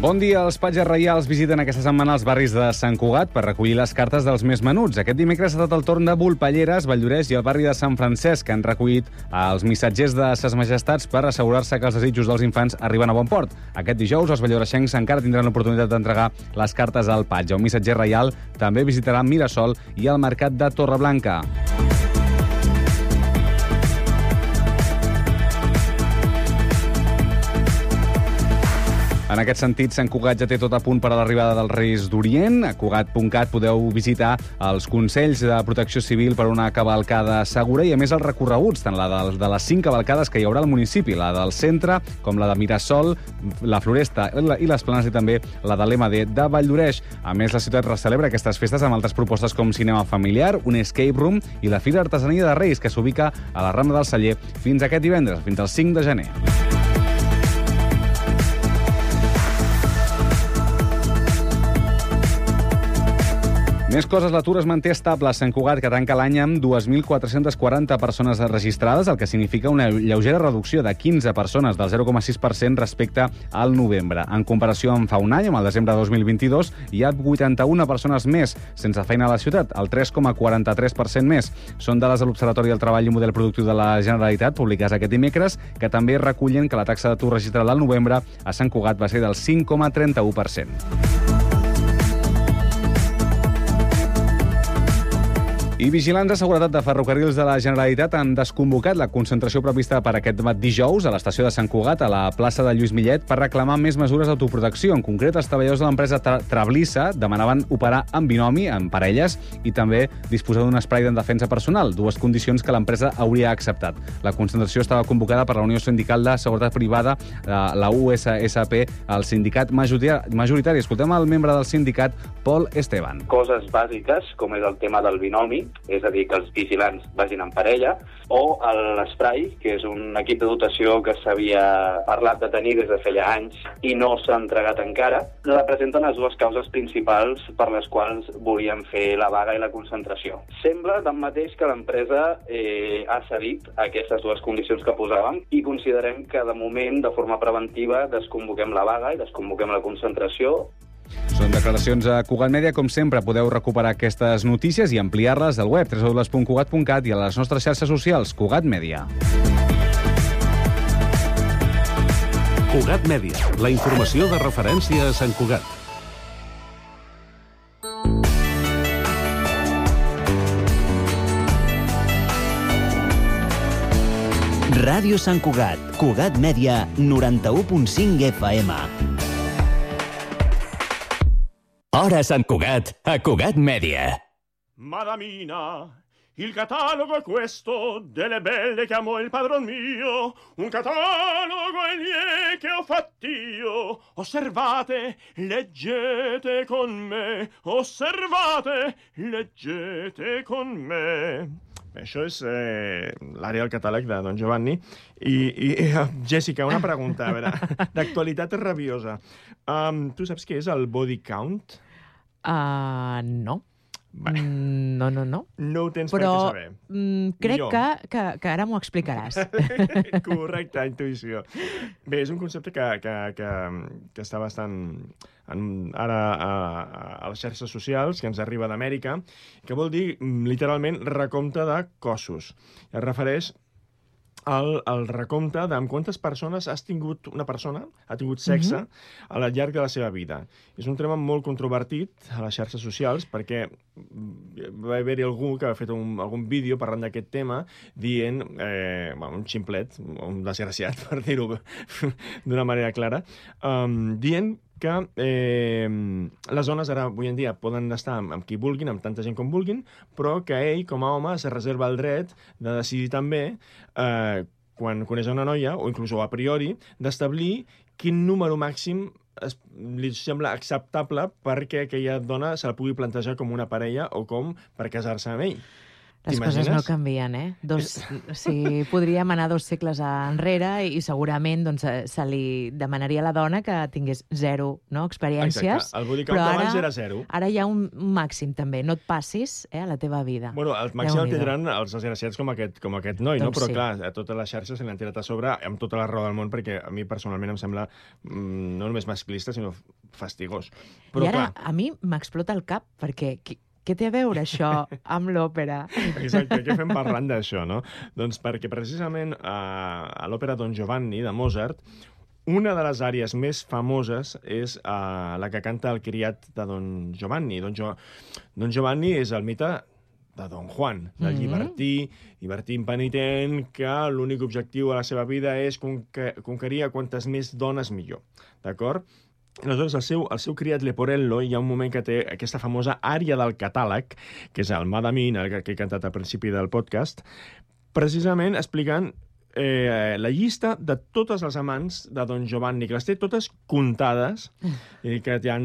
Bon dia. Els patges reials visiten aquesta setmana els barris de Sant Cugat per recollir les cartes dels més menuts. Aquest dimecres ha estat el torn de Volpelleres, Valldoreix i el barri de Sant Francesc, que han recollit els missatgers de ses majestats per assegurar-se que els desitjos dels infants arriben a bon port. Aquest dijous, els valldoreixencs encara tindran l'oportunitat d'entregar les cartes al patge. Un missatger reial també visitarà Mirasol i el mercat de Torreblanca. En aquest sentit, Sant Cugat ja té tot a punt per a l'arribada dels Reis d'Orient. A Cugat.cat podeu visitar els Consells de Protecció Civil per una cavalcada segura i, a més, els recorreguts, tant la de, de les cinc cavalcades que hi haurà al municipi, la del centre, com la de Mirasol, la Floresta i les Planes i també la de l'MD de Valldoreix. A més, la ciutat recelebra aquestes festes amb altres propostes com cinema familiar, un escape room i la Fira Artesania de Reis, que s'ubica a la Rambla del Celler fins aquest divendres, fins al 5 de gener. Més coses, l'atur es manté estable a Sant Cugat, que tanca l'any amb 2.440 persones registrades, el que significa una lleugera reducció de 15 persones, del 0,6% respecte al novembre. En comparació amb fa un any, amb el desembre de 2022, hi ha 81 persones més sense feina a la ciutat, el 3,43% més. Són dades de l'Observatori del Treball i Model Productiu de la Generalitat, publicades aquest dimecres, que també recullen que la taxa d'atur registrada al novembre a Sant Cugat va ser del 5,31%. I vigilants de seguretat de ferrocarrils de la Generalitat han desconvocat la concentració prevista per aquest dijous a l'estació de Sant Cugat, a la plaça de Lluís Millet, per reclamar més mesures d'autoprotecció. En concret, els treballadors de l'empresa Trablissa demanaven operar en binomi, en parelles, i també disposar d'un espai de defensa personal, dues condicions que l'empresa hauria acceptat. La concentració estava convocada per la Unió Sindical de Seguretat Privada, la USSP, el sindicat majoritari. Escoltem el membre del sindicat, Pol Esteban. Coses bàsiques, com és el tema del binomi, és a dir, que els vigilants vagin en parella, o l'Esprai, que és un equip de dotació que s'havia parlat de tenir des de feia anys i no s'ha entregat encara, representen les dues causes principals per les quals volíem fer la vaga i la concentració. Sembla, tanmateix, que l'empresa eh, ha cedit a aquestes dues condicions que posàvem i considerem que, de moment, de forma preventiva, desconvoquem la vaga i desconvoquem la concentració són declaracions a Cugat Mèdia. Com sempre, podeu recuperar aquestes notícies i ampliar-les al web www.cugat.cat i a les nostres xarxes socials Cugat Mèdia. Cugat Mèdia, la informació de referència a Sant Cugat. Ràdio Sant Cugat, Cugat Mèdia, 91.5 FM. Hora Sant Cugat, a Cugat Media. Madamina, il catalogo è questo delle belle che amo il padron mio, un catalogo è lì che ho fatt'io. Osservate, leggete con me, osservate, leggete con me. Això és eh, l'àrea del catàleg de Don Giovanni. I, i Jessica, una pregunta, a veure, d'actualitat rabiosa. Um, tu saps què és el body count? Uh, no. Bé. Mm, No, no, no. No ho tens Però per què saber. mm, crec que, que, que ara m'ho explicaràs. Correcte, intuïció. Bé, és un concepte que, que, que, que està bastant en, ara a, a les xarxes socials, que ens arriba d'Amèrica, que vol dir, mm, literalment, recompte de cossos. Es refereix al, al recompte de amb quantes persones has tingut una persona, ha tingut sexe Mhm. al llarg de la seva vida. És un tema molt controvertit a les xarxes socials perquè mm, va haver-hi algú que ha fet un, algun vídeo parlant d'aquest tema dient, eh, bueno, un ximplet, un desgraciat, per dir-ho d'una manera clara, um, dient que eh, les dones ara, avui en dia, poden estar amb, amb qui vulguin, amb tanta gent com vulguin, però que ell, com a home, se reserva el dret de decidir també, eh, quan coneix una noia, o inclús a priori, d'establir quin número màxim es, li sembla acceptable perquè aquella dona se la pugui plantejar com una parella o com per casar-se amb ell. Les coses no canvien, eh? Dos, o sigui, podríem anar dos segles enrere i segurament doncs, eh, se li demanaria a la dona que tingués zero no, experiències. Exacte. El body count però abans ara- era zero. Ara hi ha un màxim, també. No et passis eh, a la teva vida. Bueno, el màxim el tindran els desgraciats com aquest, com aquest noi, no? Doncs Però sí. clar, a totes les xarxes se l'han tirat a sobre amb tota la raó del món, perquè a mi personalment em sembla mm, no només masclista, sinó fastigós. Però I ara clar, a mi m'explota el cap, perquè qui, què té a veure això amb l'òpera? Exacte, què fem parlant d'això, no? Doncs perquè precisament a, a l'òpera Don Giovanni de Mozart, una de les àrees més famoses és uh, la que canta el criat de Don Giovanni. Don, jo Don Giovanni és el mite de Don Juan, del Mhm. llibertí, llibertí impenitent, que l'únic objectiu a la seva vida és conque conquerir a quantes més dones millor. D'acord? Aleshores, el seu, el seu criat Leporello, hi ha un moment que té aquesta famosa àrea del catàleg, que és el Madamina, que, que he cantat al principi del podcast, precisament explicant eh, la llista de totes les amants de Don Giovanni, que les té totes comptades, i que hi ha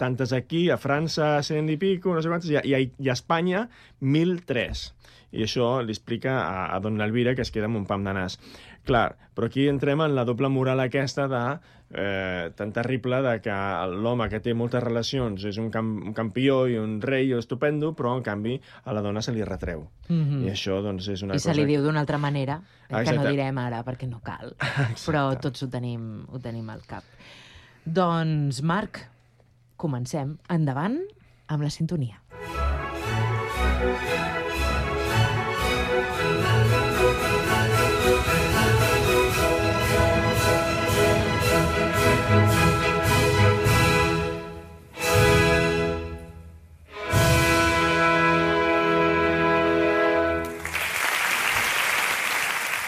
tantes aquí, a França, cent i pico, no sé quantes, i a, i a, i a Espanya, 1.003. I això li explica a, a Don Elvira, que es queda amb un pam de nas. Clar, però aquí entrem en la doble moral aquesta de eh, tan terrible de que l'home que té moltes relacions és un, cam un campió i un rei estupendo, però en canvi a la dona se li retreu. Mhm. I això doncs és una I se cosa... li diu d'una altra manera, eh, que no Exacte. direm ara perquè no cal, però tots ho tenim, ho tenim al cap. Doncs, Marc, comencem. Endavant amb la sintonia.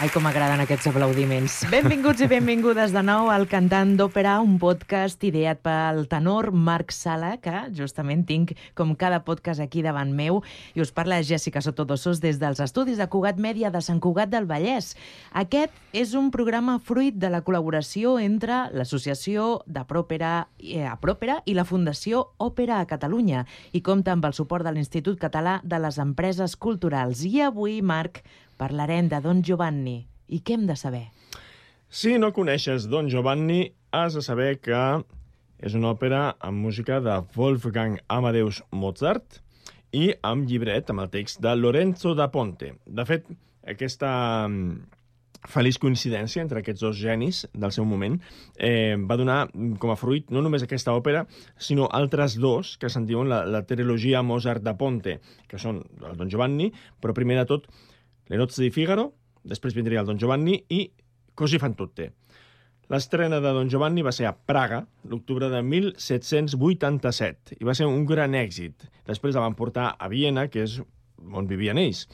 Ai, com m'agraden aquests aplaudiments. Benvinguts i benvingudes de nou al Cantant d'Òpera, un podcast ideat pel tenor Marc Sala, que justament tinc, com cada podcast aquí davant meu, i us parla Jessica Sotodossos des dels estudis de Cugat Mèdia de Sant Cugat del Vallès. Aquest és un programa fruit de la col·laboració entre l'Associació de Pròpera, eh, Pròpera i la Fundació Òpera a Catalunya i compta amb el suport de l'Institut Català de les Empreses Culturals. I avui, Marc, parlarem de Don Giovanni. I què hem de saber? Si no coneixes Don Giovanni, has de saber que és una òpera amb música de Wolfgang Amadeus Mozart i amb llibret, amb el text de Lorenzo da Ponte. De fet, aquesta mm, feliç coincidència entre aquests dos genis del seu moment eh, va donar mm, com a fruit no només aquesta òpera, sinó altres dos que se'n diuen la, la trilogia Mozart da Ponte, que són el Don Giovanni, però primer de tot Le nozze di Figaro, després vindria el Don Giovanni i Così fan tutte. L'estrena de Don Giovanni va ser a Praga, l'octubre de 1787, i va ser un gran èxit. Després la van portar a Viena, que és on vivien ells.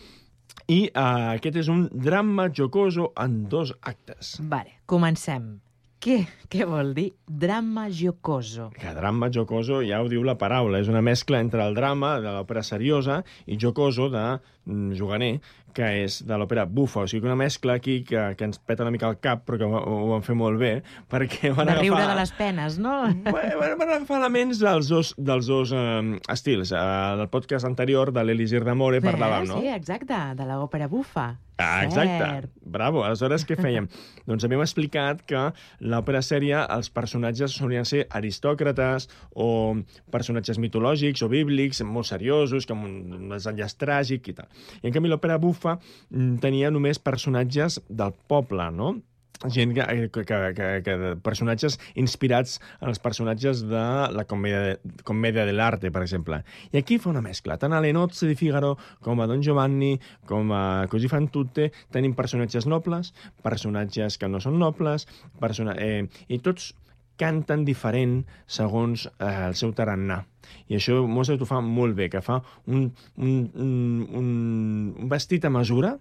I uh, aquest és un drama jocoso en dos actes. Vale, comencem. Què, què vol dir drama jocoso? Que drama jocoso ja ho diu la paraula, és una mescla entre el drama de l'òpera seriosa i jocoso de mm, juganer, que és de l'òpera bufa. O sigui, una mescla aquí que, que ens peta una mica el cap, però que ho, ho van fer molt bé, perquè van De agafar... riure de les penes, no? Bueno, van van agafar elements dels dos, dels dos eh, estils. En el podcast anterior de l'Elisir d'Amore parlàvem, no? Sí, exacte, de l'òpera bufa. Ah, exacte. Cert. Bravo. Aleshores, què fèiem? doncs havíem explicat que l'òpera sèria els personatges solien ser aristòcrates o personatges mitològics o bíblics, molt seriosos, que amb un desenllaç tràgic i tal. I en canvi l'òpera bufa mm, tenia només personatges del poble, no? gent que, que, que, que, que personatges inspirats en els personatges de la comèdia, comèdia de l'arte, per exemple. I aquí fa una mescla. Tant a Le di Figaro com a Don Giovanni, com a Così fan tutte, tenim personatges nobles, personatges que no són nobles, persona eh, i tots canten diferent segons eh, el seu tarannà. I això Mozart ho fa molt bé, que fa un, un, un, un, vestit a mesura,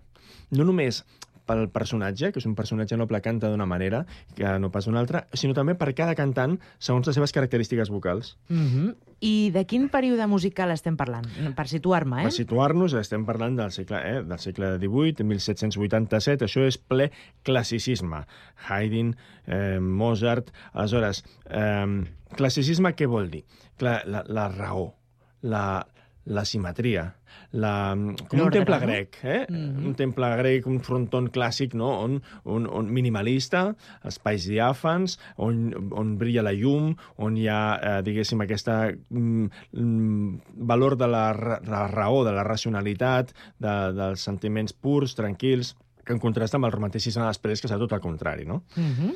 no només pel personatge, que és un personatge noble canta d'una manera que no pas d'una altra, sinó també per cada cantant segons les seves característiques vocals. Mm -hmm. I de quin període musical estem parlant? Per situar-me, eh? Per situar-nos, estem parlant del segle, eh, del segle XVIII, 1787, això és ple classicisme. Haydn, eh, Mozart... Aleshores, eh, classicisme què vol dir? Clar, la, la raó, la, la simetria, la, com un temple grec, eh? Mhm. Un temple grec, un fronton clàssic, no? On, on, on minimalista, espais diàfans, on, on brilla la llum, on hi ha, eh, diguéssim, aquesta mm, mm, valor de la, la raó, de la racionalitat, de, dels sentiments purs, tranquils, que en contrasta amb el romanticisme després, que serà tot el contrari, no? Mhm.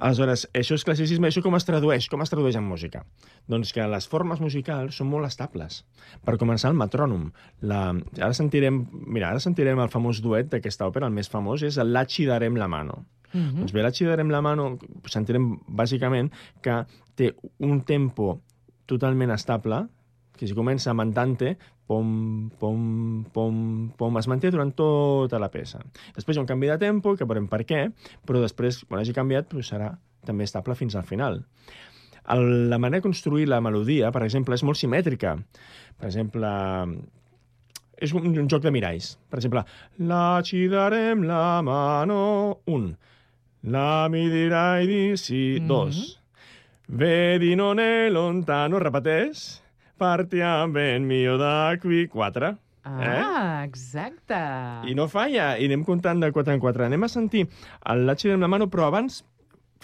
Aleshores, això és classicisme, això com es tradueix? Com es tradueix en música? Doncs que les formes musicals són molt estables. Per començar, el metrònom. La... Ara sentirem, mira, ara sentirem el famós duet d'aquesta òpera, el més famós, és el La ci darem la mano. Mhm. Doncs bé, la ci darem la mano, sentirem bàsicament que té un tempo totalment estable, que si comença amb andante, pom, pom, pom, pom, es manté durant tota la peça. Després hi ha un canvi de tempo, que veurem per què, però després, quan hagi canviat, doncs serà també estable fins al final. El, la manera de construir la melodia, per exemple, és molt simètrica. Per exemple, és un, un joc de miralls. Per exemple, la ci darem la mano, un. La mi dirai di sì, Mhm. dos. Vedi non è lontano, repeteix. Partiamo ben mio da qui, quatre. Ah, exacte. I no falla, i anem comptant de 4 en 4. Anem a sentir el Lachi de la mano, però abans,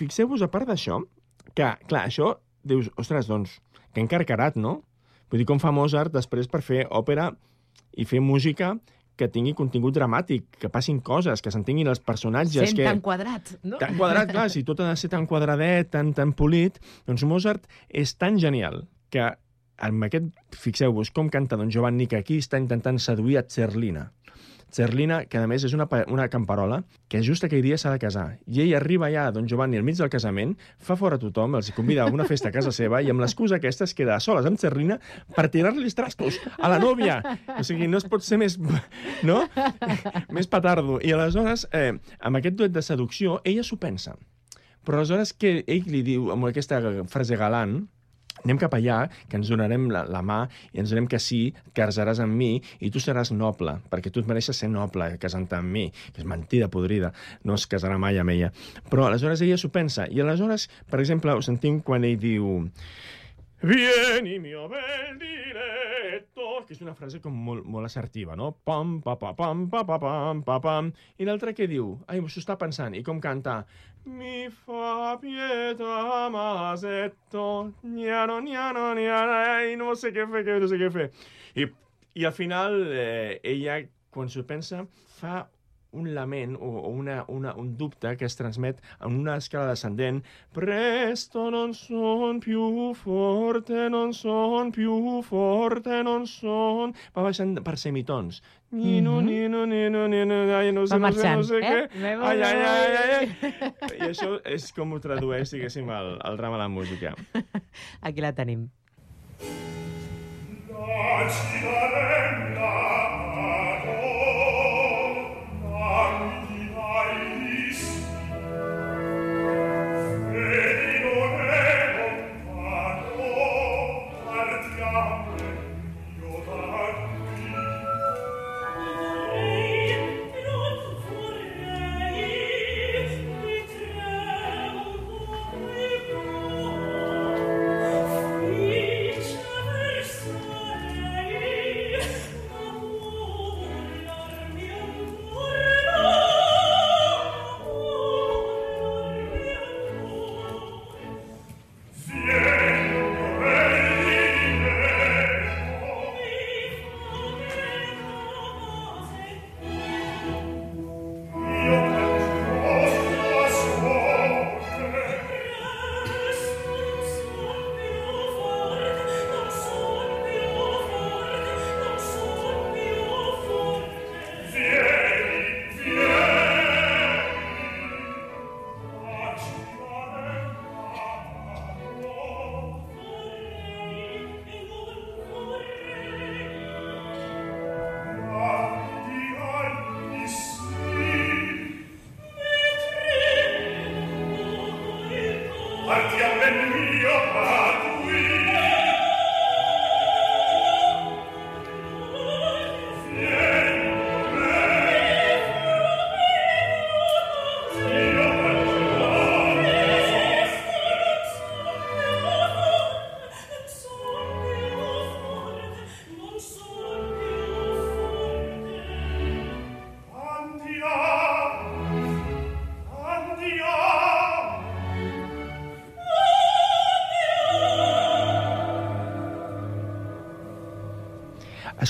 fixeu-vos, a part d'això, que, clar, això, dius, ostres, doncs, que encarcarat, no? Vull dir, com fa Mozart després per fer òpera i fer música que tingui contingut dramàtic, que passin coses, que s'entenguin els personatges, Sent que... tan quadrat, no? Tan quadrat, clar, si tot ha de ser tan quadradet, tan, tan polit, doncs Mozart és tan genial que amb aquest, fixeu-vos com canta Don Giovanni, que aquí està intentant seduir a Zerlina. Zerlina, que a més és una, una camperola, que just aquell dia s'ha de casar. I ell arriba allà, Don Giovanni, al mig del casament, fa fora tothom, els convida a una festa a casa seva i amb l'excusa aquesta es queda a soles amb Zerlina per tirar-li els trastos a la nòvia. O sigui, no es pot ser més... No? més petardo. I aleshores, eh, amb aquest duet de seducció, ella s'ho pensa. Però aleshores que ell li diu, amb aquesta frase galant, anem cap allà, que ens donarem la, la mà i ens direm que sí, que casaràs amb mi i tu seràs noble, perquè tu et mereixes ser noble casant-te amb mi, que és mentida podrida, no es casarà mai amb ella. Però aleshores ella s'ho pensa, i aleshores, per exemple, ho sentim quan ell diu Vieni mio bel diletto, que és una frase com molt, molt assertiva, no? Pam, pa, pa, pam, pa, pa, pam, pa, pam. I l'altre què diu? Ai, s'ho està pensant. I com canta? Mi fa pietà masetto, niano, niano, niano, ai, no sé què fer, que no sé què fer. I, i al final, eh, ella, quan s'ho pensa, fa un lament o, o una, una, un dubte que es transmet en una escala descendent. Presto non son più forte, non son più forte, non son... Va baixant per semitons. Nino, Mhm. nino, nino, nino, ai, no sé, Va no sé, marxant, no sé eh? què. Ai, ai, ai, ai, ai. I això és com ho tradueix, diguéssim, el, el drama a la música. Aquí la tenim. Veni non è lontano, partiamo.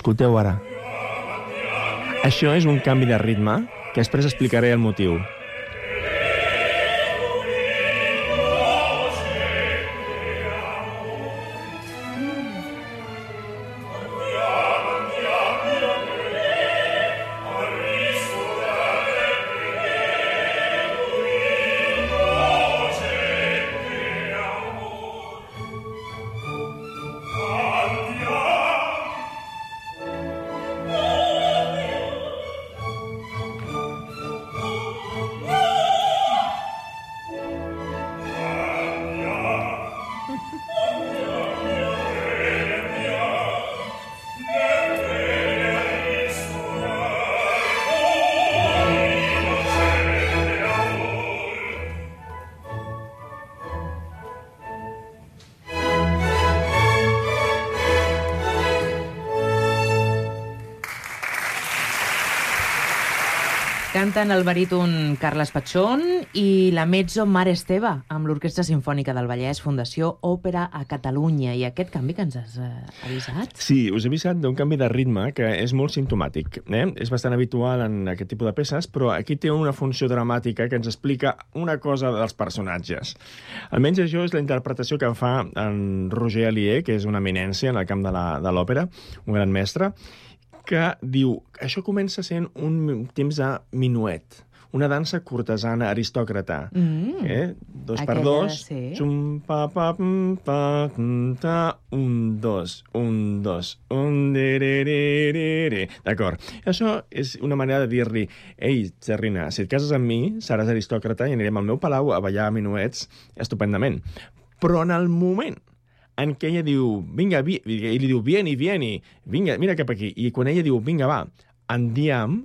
Escolteu ara. Això és un canvi de ritme que després explicaré el motiu. Canten el baríton Carles Patxón i la mezzo Mar Esteve amb l'Orquestra Simfònica del Vallès, Fundació Òpera a Catalunya. I aquest canvi que ens has eh, avisat? Sí, us he avisat d'un canvi de ritme que és molt sintomàtic. Eh? És bastant habitual en aquest tipus de peces, però aquí té una funció dramàtica que ens explica una cosa dels personatges. Almenys això és la interpretació que fa en Roger Alier, que és una eminència en el camp de l'òpera, un gran mestre, que diu això comença sent un temps de minuet, una dansa cortesana aristòcrata. Mm. Eh? Dos per Aquella, dos. sí. Xum, pa, pa, pum, pa, tum, ta, un, dos, un, dos, un, de, de, de, de, de. D'acord. Això és una manera de dir-li ei, Serrina, si et cases amb mi, seràs aristòcrata i anirem al meu palau a ballar minuets estupendament. Però en el moment en què ella diu, vinga, vi... ell li diu, vieni, vieni, vinga, mira cap aquí. I quan ella diu, vinga, va, andiam,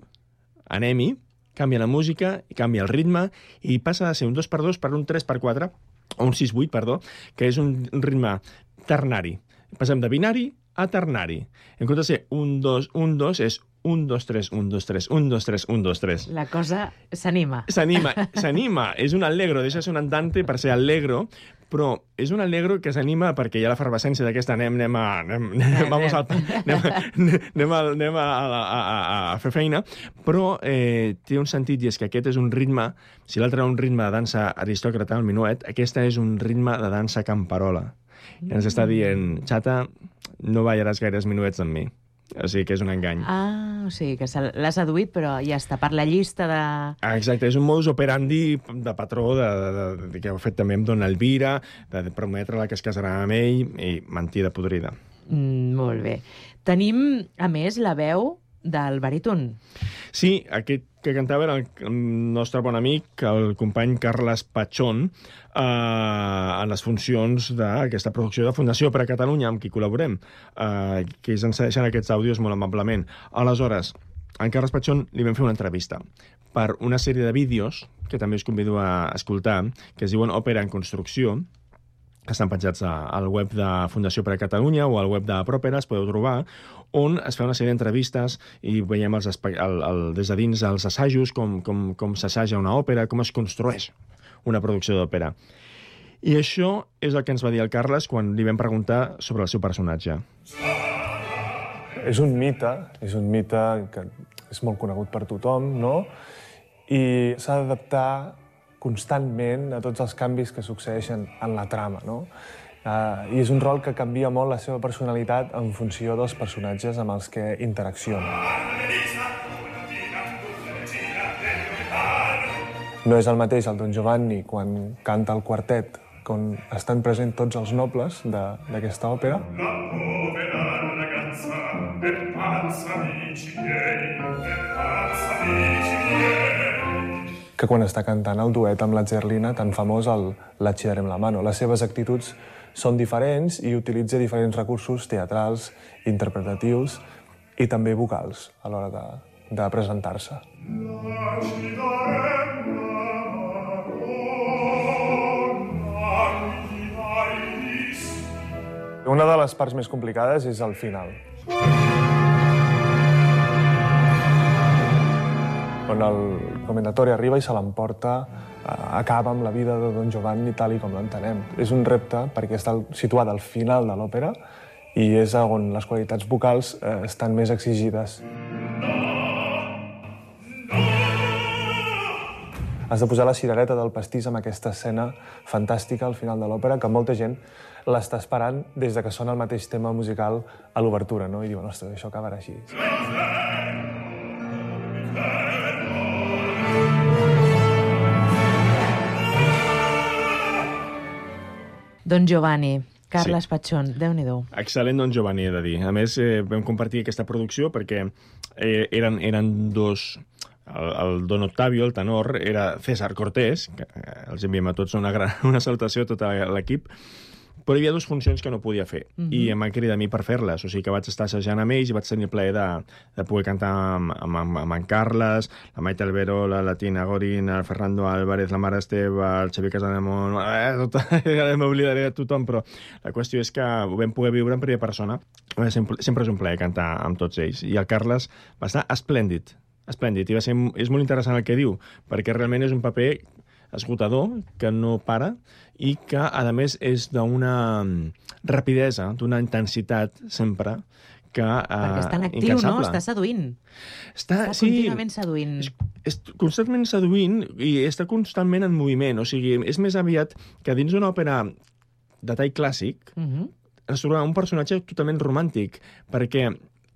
anem-hi, canvia la música, i canvia el ritme, i passa de ser un 2x2 per un 3x4, o un 6-8, perdó, que és un ritme ternari. Passem de binari a ternari. En comptes de ser un 2, un 2, és un, 2, 3, un, 2, 3, un, 2, 3, un, 2, 3. La cosa s'anima. S'anima, s'anima. És un allegro, deixa de ser un andante per ser allegro, però és un allegro que s'anima perquè hi ha l'efervescència d'aquesta anem, anem a... Anem, anem, vamos al, anem, anem, a, anem a, a, a, a fer feina, però eh, té un sentit i és que aquest és un ritme, si l'altre era un ritme de dansa aristòcrata, el minuet, aquesta és un ritme de dansa camperola. I ens està dient, xata, no ballaràs gaires minuets amb mi. O sigui que és un engany. Ah, o sigui, que se l'ha seduït, però ja està per la llista de... Ah, exacte, és un modus operandi de patró de, de, de, que ha fet també amb Dona Elvira, de, de prometre-la que es casarà amb ell, i mentida podrida. Mm, molt bé. Tenim, a més, la veu del baríton. Sí, aquest que cantava era el, nostre bon amic, el company Carles Patxón, eh, en les funcions d'aquesta producció de Fundació per a Catalunya, amb qui col·laborem, eh, que ens cedeixen aquests àudios molt amablement. Aleshores, en Carles Patxón li vam fer una entrevista per una sèrie de vídeos, que també us convido a escoltar, que es diuen Òpera en construcció, que estan penjats al web de Fundació per a Catalunya o al web de Propera, es podeu trobar, on es fa una sèrie d'entrevistes i veiem els, el, el, des de dins els assajos, com, com, com s'assaja una òpera, com es construeix una producció d'òpera. I això és el que ens va dir el Carles quan li vam preguntar sobre el seu personatge. És un mite, és un mite que és molt conegut per tothom, no? I s'ha d'adaptar constantment a tots els canvis que succeeixen en la trama, no? Uh, I és un rol que canvia molt la seva personalitat en funció dels personatges amb els que interacciona. No és el mateix el Don Giovanni quan canta el quartet, on estan presents tots els nobles de- d'aquesta òpera, que quan està cantant el duet amb la Zerlina, tan famós, el La Chidarem la mano. Les seves actituds són diferents i utilitza diferents recursos teatrals, interpretatius i també vocals a l'hora de, de presentar-se. Una de les parts més complicades és el final. on el comendatori arriba i se l'emporta, acaba amb la vida de Don Giovanni tal i com l'entenem. És un repte perquè està situat al final de l'òpera i és on les qualitats vocals eh, estan més exigides. Has de posar la cirereta del pastís amb aquesta escena fantàstica al final de l'òpera que molta gent l'està esperant des de que sona el mateix tema musical a l'obertura, no? I diuen, ostres, això acabarà així. Don Giovanni, Carles sí. Patxón, déu nhi Excel·lent Don Giovanni, he de dir. A més, eh, vam compartir aquesta producció perquè eh, eren, eren dos... El, el Don Octavio, el tenor, era César Cortés, que eh, els enviem a tots una, gran, una salutació a tot l'equip, però hi havia dues funcions que no podia fer, uh -huh. i em van cridar a mi per fer-les, o sigui que vaig estar assajant amb ells i vaig tenir el plaer de, de poder cantar amb, amb, amb, amb en Carles, la Maite Albero, la Latina Gorin, el Fernando Álvarez, la Mare Esteve, el Xavier Casademont... Eh, tot, ara m'oblidaré de tothom, però la qüestió és que ho vam poder viure en primera persona. Sempre, sempre és un plaer cantar amb tots ells. I el Carles va estar esplèndid, esplèndid, i va ser, és molt interessant el que diu, perquè realment és un paper esgotador, que no para, i que, a més, és d'una rapidesa, d'una intensitat sempre, que, eh, Perquè està en actiu, no? Està seduint. Està, està sí, contínuament seduint. És, és constantment seduint i està constantment en moviment. O sigui, és més aviat que dins d'una òpera de tall clàssic uh -huh. es troba un personatge totalment romàntic, perquè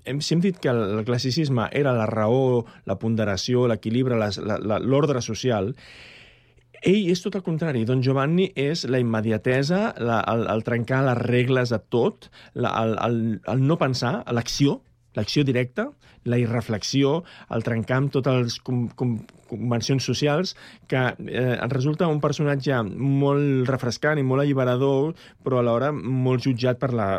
hem, si hem dit que el, el classicisme era la raó, la ponderació, l'equilibre, l'ordre social, ell és tot el contrari. Don Giovanni és la immediatesa, la, el, el trencar les regles de tot, la, el, el, el no pensar, l'acció, l'acció directa, la irreflexió, el trencar amb totes les com, com, convencions socials, que eh, resulta un personatge molt refrescant i molt alliberador, però alhora molt jutjat per la,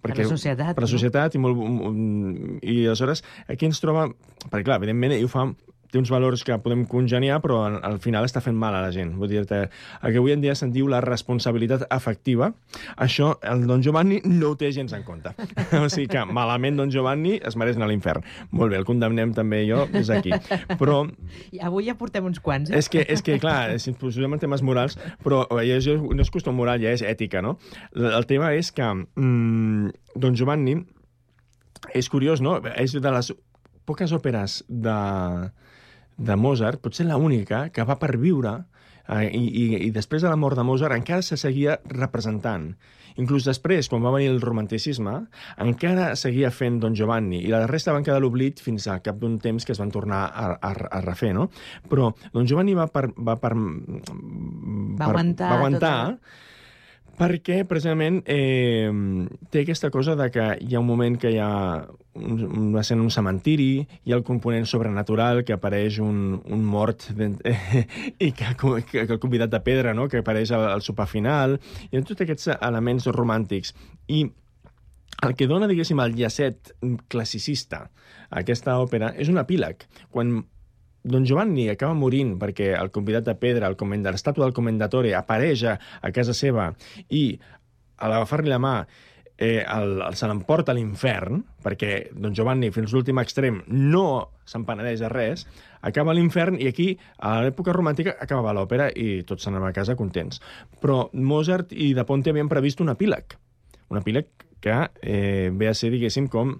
perquè, per la societat. Per la societat, no? i, molt, i aleshores aquí ens troba... Perquè, clar, evidentment, ell ho fa té uns valors que podem congeniar, però al, al final està fent mal a la gent. Vull dir-te, el que avui en dia se'n diu la responsabilitat afectiva, això el Don Giovanni no ho té gens en compte. o sigui que malament Don Giovanni es mereix anar a l'infern. Molt bé, el condemnem també jo des d'aquí. Però... I avui ja portem uns quants, eh? És que, és que clar, si ens posem en temes morals, però ja és, no és qüestió moral, ja és ètica, no? El tema és que mm, Don Giovanni és curiós, no? És de les poques òperes de, de Mozart, potser l'única que va perviure eh, i, i, i després de la mort de Mozart encara se seguia representant. Inclús després, quan va venir el romanticisme, encara seguia fent Don Giovanni, i la resta van quedar a l'oblit fins a cap d'un temps que es van tornar a, a, a refer, no? Però Don Giovanni va per... Va, per, va aguantar, va aguantar perquè precisament eh, té aquesta cosa de que hi ha un moment que hi ha un, una escena un cementiri, hi ha el component sobrenatural que apareix un, un mort eh, i que, que, que el convidat de pedra, no? que apareix al, al sopar final, i tots aquests elements romàntics. I el que dona, diguéssim, el llacet classicista a aquesta òpera és un epíleg. Quan Don Giovanni acaba morint perquè el convidat de pedra, el l'estàtua del comendatore, apareix a, casa seva i a l'agafar-li la mà eh, el, el, se l'emporta a l'infern, perquè Don Giovanni fins l'últim extrem no se'n penedeix de res, acaba l'infern i aquí, a l'època romàntica, acabava l'òpera i tots s'anaven a casa contents. Però Mozart i De Ponte havien previst un epíleg, un epíleg que eh, ve a ser, diguéssim, com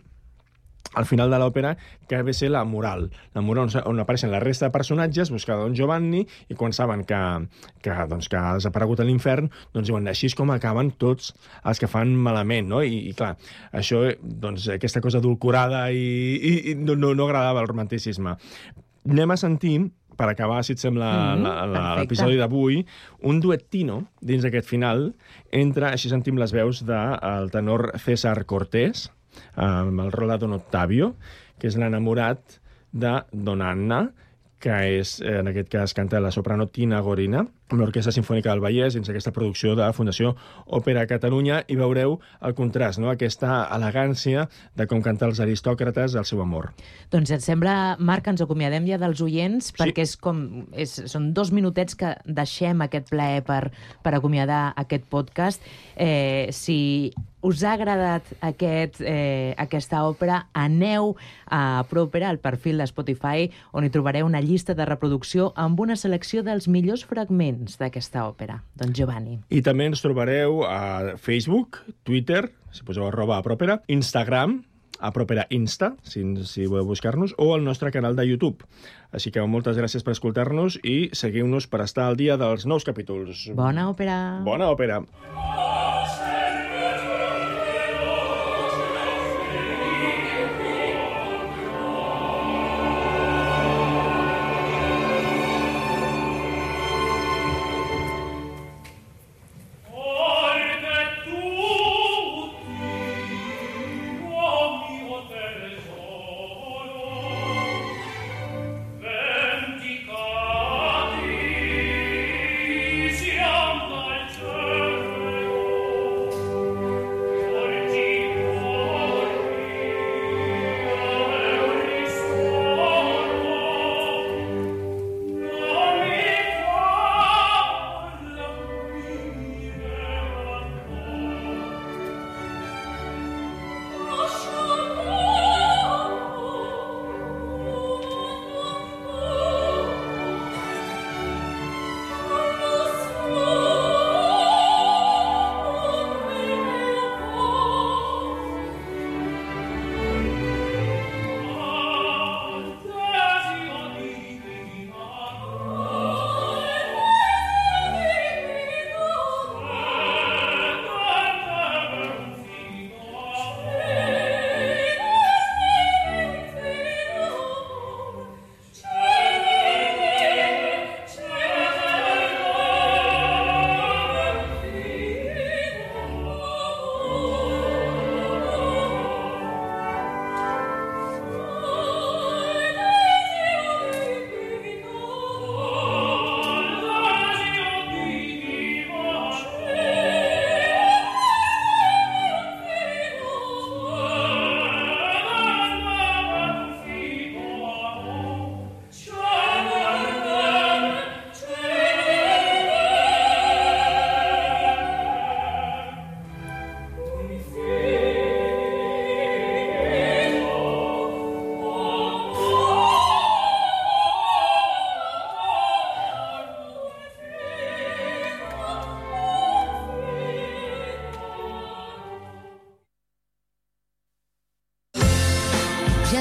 al final de l'òpera que ve ser la moral. La moral on, on apareixen la resta de personatges, buscar Don Giovanni, i quan saben que, que, doncs, que ha desaparegut a l'infern, doncs diuen, així és com acaben tots els que fan malament, no? I, i clar, això, doncs, aquesta cosa adulcorada i, i, i no, no, no agradava el romanticisme. Anem a sentir per acabar, si et sembla, mm -hmm, l'episodi d'avui, un duettino dins d'aquest final entre, així sentim les veus del de, tenor César Cortés, amb el rol de Don Octavio, que és l'enamorat de Don Anna, que és, en aquest cas, canta la soprano Tina Gorina, amb l'Orquestra Sinfònica del Vallès, dins aquesta producció de Fundació Òpera Catalunya, i veureu el contrast, no? aquesta elegància de com cantar els aristòcrates el seu amor. Doncs et sembla, Marc, ens acomiadem ja dels oients, sí. perquè és com, és, són dos minutets que deixem aquest plaer per, per acomiadar aquest podcast. Eh, si us ha agradat aquest, eh, aquesta òpera, aneu a Propera, al perfil de Spotify, on hi trobareu una llista de reproducció amb una selecció dels millors fragments d'aquesta òpera. Doncs Giovanni. I també ens trobareu a Facebook, Twitter, si poseu arroba a Propera, Instagram, a Propera Insta, si, si voleu buscar-nos, o al nostre canal de YouTube. Així que moltes gràcies per escoltar-nos i seguiu-nos per estar al dia dels nous capítols. Bona òpera! Bona òpera! Ja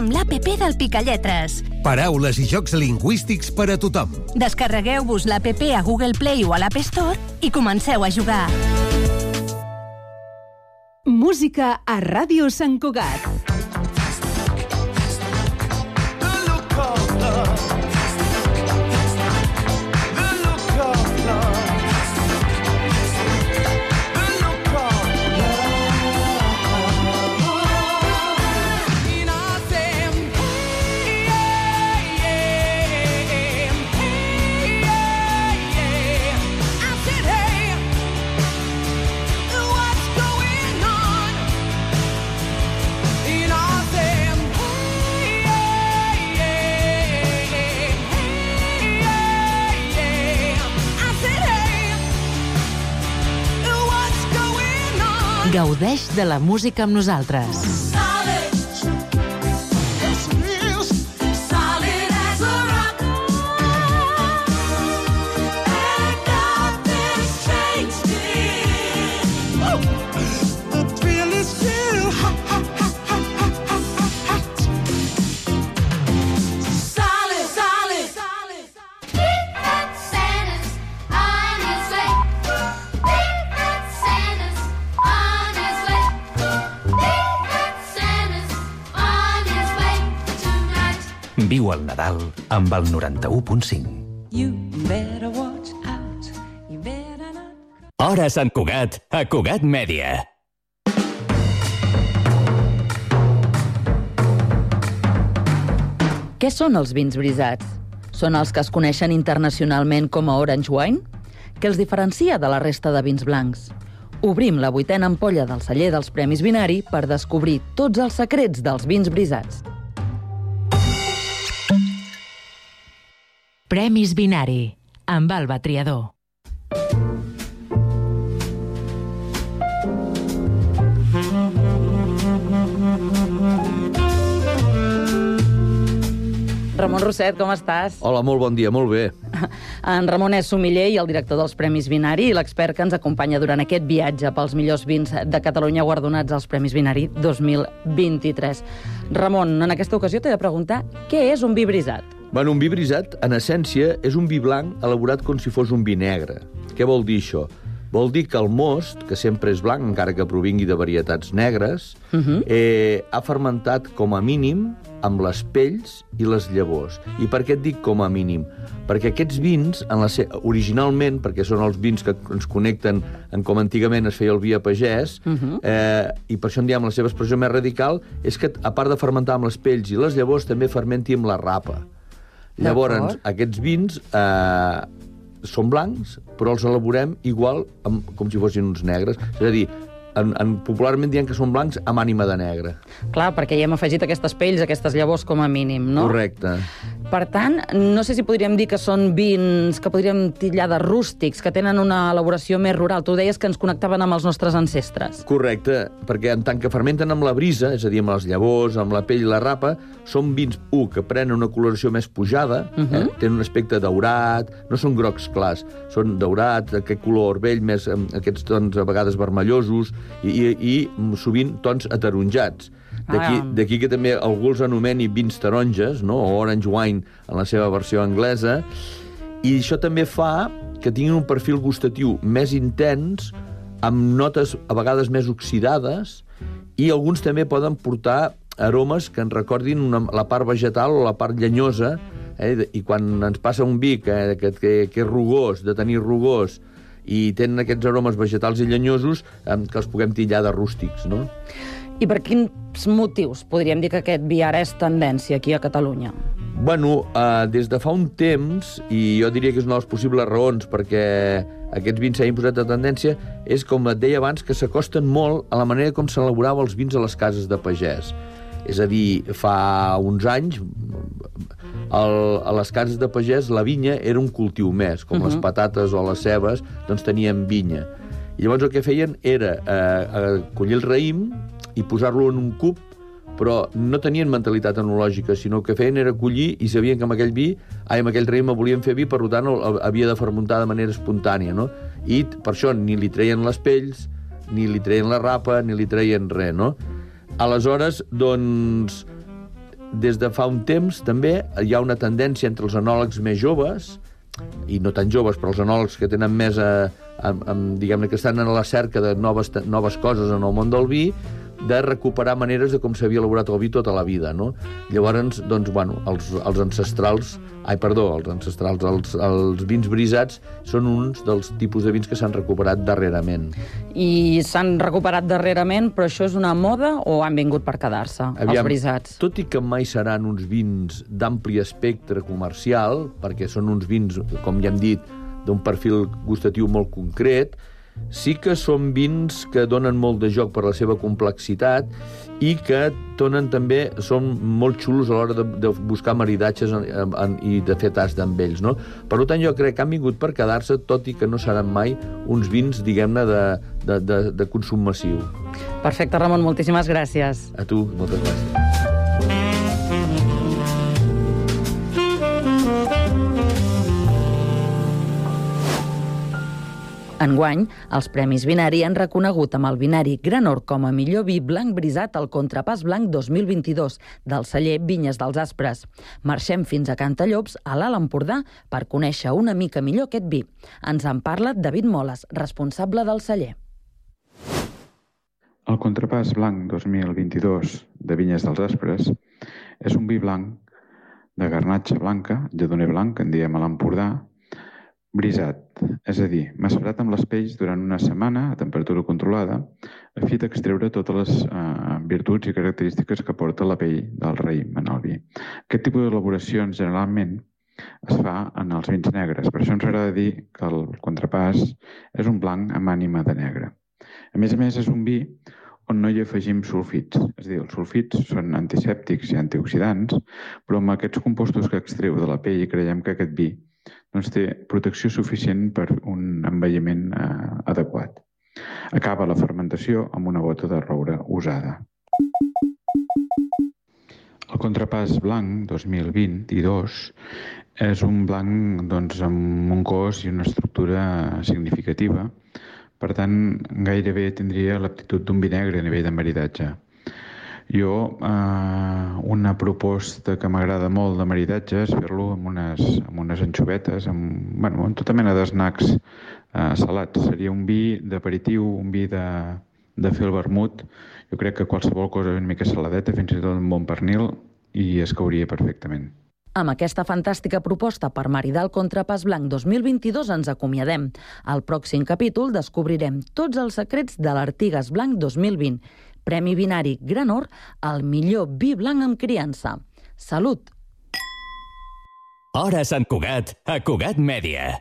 Estrenem l'APP del Picalletres. Paraules i jocs lingüístics per a tothom. Descarregueu-vos l'APP a Google Play o a l'App Store i comenceu a jugar. Música a Ràdio Sant Cugat. Gaudeix de la música amb nosaltres. Viu el Nadal amb el 91.5. You better watch out. You better not. Hora Sant Cugat, a Cugat Mèdia. Què són els vins brisats? Són els que es coneixen internacionalment com a Orange Wine? Què els diferencia de la resta de vins blancs? Obrim la vuitena ampolla del celler dels Premis Binari per descobrir tots els secrets dels vins brisats. Premis Binari, amb Alba Triador. Ramon Rosset, com estàs? Hola, molt bon dia, molt bé. En Ramon és sommelier i el director dels Premis Binari i l'expert que ens acompanya durant aquest viatge pels millors vins de Catalunya guardonats als Premis Binari 2023. Ramon, en aquesta ocasió t'he de preguntar què és un vi brisat? Bueno, un vi brisat, en essència, és un vi blanc elaborat com si fos un vi negre. Què vol dir això? Vol dir que el most, que sempre és blanc, encara que provingui de varietats negres, uh -huh. eh, ha fermentat com a mínim amb les pells i les llavors. I per què et dic com a mínim? Perquè aquests vins, en la se... originalment, perquè són els vins que ens connecten en com antigament es feia el vi a pagès, uh -huh. eh, i per això en diem la seva expressió més radical, és que, a part de fermentar amb les pells i les llavors, també fermenti amb la rapa. Llavors, aquests vins eh, són blancs, però els elaborem igual amb, com si fossin uns negres. És a dir, en, en, popularment dient que són blancs amb ànima de negre. Clar, perquè hi hem afegit aquestes pells, aquestes llavors com a mínim, no? Correcte. Per tant, no sé si podríem dir que són vins que podríem titllar de rústics, que tenen una elaboració més rural. Tu deies que ens connectaven amb els nostres ancestres. Correcte, perquè en tant que fermenten amb la brisa, és a dir, amb les llavors, amb la pell i la rapa, són vins, un, que prenen una coloració més pujada, uh -huh. eh? tenen un aspecte daurat, no són grocs clars, són daurats, aquest color vell, més aquests tons a vegades vermellosos, i, i, i sovint tons ataronjats. D'aquí que també algú els anomeni vins taronges, no? o orange wine en la seva versió anglesa, i això també fa que tinguin un perfil gustatiu més intens, amb notes a vegades més oxidades, i alguns també poden portar aromes que ens recordin una, la part vegetal o la part llenyosa, eh? i quan ens passa un vi que, que, que, que és rugós, de tenir rugós, i tenen aquests aromes vegetals i llenyosos eh, que els puguem tillar de rústics, no? I per quins motius podríem dir que aquest vi ara és tendència aquí a Catalunya? Bueno, eh, des de fa un temps, i jo diria que és una de les possibles raons perquè aquests vins s'hagin posat de tendència, és, com et deia abans, que s'acosten molt a la manera com s'elaborava els vins a les cases de pagès. És a dir, fa uns anys, el, a les cases de pagès la vinya era un cultiu més, com uh -huh. les patates o les cebes, doncs tenien vinya. I llavors el que feien era eh, collir el raïm i posar-lo en un cub, però no tenien mentalitat enològica, sinó que feien era collir i sabien que amb aquell vi, ai, amb aquell raïm volien fer vi, per tant el, havia de fermentar de manera espontània, no? I per això ni li treien les pells, ni li treien la rapa, ni li treien res, no? Aleshores, doncs, des de fa un temps també hi ha una tendència entre els enòlegs més joves, i no tan joves, però els enòlegs que tenen més a, a, a diguem-ne que estan a la cerca de noves, noves coses en el món del vi, de recuperar maneres de com s'havia elaborat el vi tota la vida, no? Llavors, doncs, bueno, els, els ancestrals, ai, perdó, els ancestrals, els, els vins brisats són uns dels tipus de vins que s'han recuperat darrerament. I s'han recuperat darrerament, però això és una moda o han vingut per quedar-se, els brisats? Tot i que mai seran uns vins d'ampli espectre comercial, perquè són uns vins, com ja hem dit, d'un perfil gustatiu molt concret, sí que són vins que donen molt de joc per la seva complexitat i que donen també, són molt xulos a l'hora de, de buscar maridatges en, en, en, i de fer tast amb ells. No? Per tant, jo crec que han vingut per quedar-se, tot i que no seran mai uns vins, diguem-ne, de, de, de, de consum massiu. Perfecte, Ramon, moltíssimes gràcies. A tu, moltes gràcies. Enguany, els Premis Binari han reconegut amb el Binari Granor com a millor vi blanc brisat al Contrapàs Blanc 2022 del celler Vinyes dels Aspres. Marxem fins a Cantallops, a l'Alt Empordà, per conèixer una mica millor aquest vi. Ens en parla David Moles, responsable del celler. El Contrapàs Blanc 2022 de Vinyes dels Aspres és un vi blanc de garnatxa blanca, lledoner blanc, en diem a l'Empordà, brisat, és a dir, macerat amb les pells durant una setmana a temperatura controlada, a fi d'extreure totes les eh, virtuts i característiques que porta la pell del raïm en el vi. Aquest tipus d'elaboracions generalment es fa en els vins negres. Per això ens agrada dir que el contrapàs és un blanc amb ànima de negre. A més a més, és un vi on no hi afegim sulfits. És a dir, els sulfits són antisèptics i antioxidants, però amb aquests compostos que extreu de la pell creiem que aquest vi doncs, té protecció suficient per un envelliment eh, adequat. Acaba la fermentació amb una bota de roure usada. El contrapàs blanc 2022 és un blanc doncs, amb un cos i una estructura significativa, per tant, gairebé tindria l'aptitud d'un vi negre a nivell de maridatge. Jo, eh, una proposta que m'agrada molt de maridatge és fer-lo amb, unes, amb unes anxovetes, amb, bueno, amb tota mena d'esnacs eh, salats. Seria un vi d'aperitiu, un vi de, de fer el vermut. Jo crec que qualsevol cosa una mica saladeta, fins i tot un bon pernil, i es cauria perfectament. Amb aquesta fantàstica proposta per maridar el Contrapàs Blanc 2022 ens acomiadem. Al pròxim capítol descobrirem tots els secrets de l'Artigas Blanc 2020, Premi Binari Gran Or al millor vi blanc amb criança. Salut! Hora Sant Cugat, a Cugat Mèdia.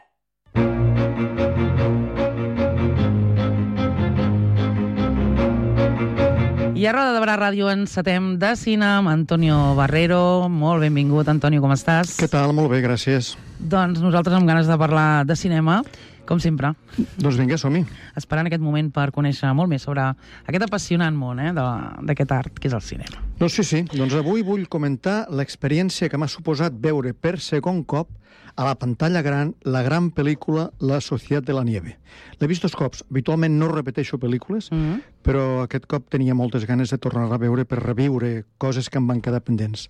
I a Roda de Barà Ràdio encetem de cine amb Antonio Barrero. Molt benvingut, Antonio, com estàs? Què tal? Molt bé, gràcies. Doncs nosaltres amb ganes de parlar de cinema, com sempre. Doncs vinga, som-hi. Esperant aquest moment per conèixer molt més sobre aquest apassionant món eh, d'aquest art que és el cinema. Doncs sí, sí. Doncs avui vull comentar l'experiència que m'ha suposat veure per segon cop a la pantalla gran la gran pel·lícula La Societat de la Nieve. L'he vist dos cops. Habitualment no repeteixo pel·lícules, mm -hmm. Però aquest cop tenia moltes ganes de tornar a veure per reviure coses que em van quedar pendents.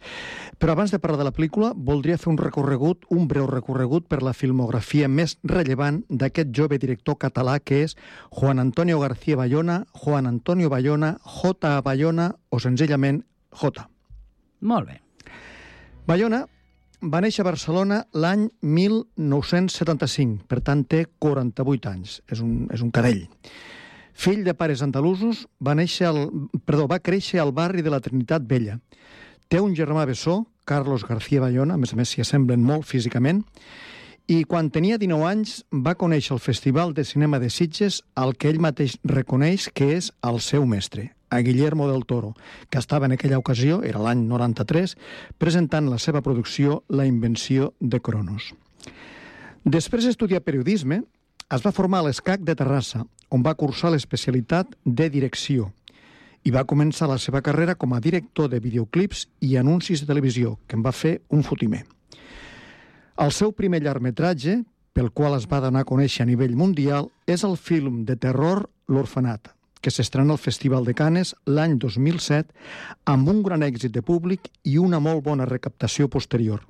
Però abans de parlar de la pel·lícula, voldria fer un recorregut, un breu recorregut per la filmografia més rellevant d'aquest jove director català que és Juan Antonio García Bayona, Juan Antonio Bayona, J. Bayona o senzillament J. Molt bé. Bayona va néixer a Barcelona l'any 1975, per tant té 48 anys, és un, és un cadell. Fill de pares andalusos, va, néixer al, perdó, va créixer al barri de la Trinitat Vella. Té un germà bessó, Carlos García Bayona, a més a més s'hi assemblen molt físicament, i quan tenia 19 anys va conèixer el Festival de Cinema de Sitges, al que ell mateix reconeix que és el seu mestre, a Guillermo del Toro, que estava en aquella ocasió, era l'any 93, presentant la seva producció La invenció de Cronos. Després d'estudiar periodisme, es va formar a l'ESCAC de Terrassa, on va cursar l'especialitat de direcció i va començar la seva carrera com a director de videoclips i anuncis de televisió, que en va fer un fotimer. El seu primer llargmetratge, pel qual es va donar a conèixer a nivell mundial, és el film de terror L'Orfenat, que s'estrena al Festival de Canes l'any 2007 amb un gran èxit de públic i una molt bona recaptació posterior.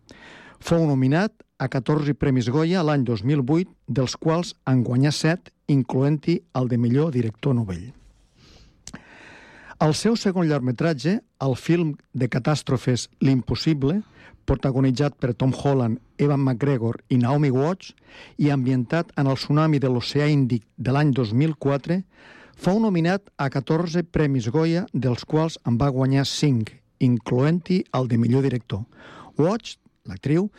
Fou nominat a 14 Premis Goya l'any 2008, dels quals en guanyà 7, incloent-hi el de millor director novell. El seu segon llargmetratge, el film de catàstrofes L'Impossible, protagonitzat per Tom Holland, Evan McGregor i Naomi Watts, i ambientat en el tsunami de l'oceà Índic de l'any 2004, fou nominat a 14 Premis Goya, dels quals en va guanyar 5, incloent-hi el de millor director. Watts, l'actriu,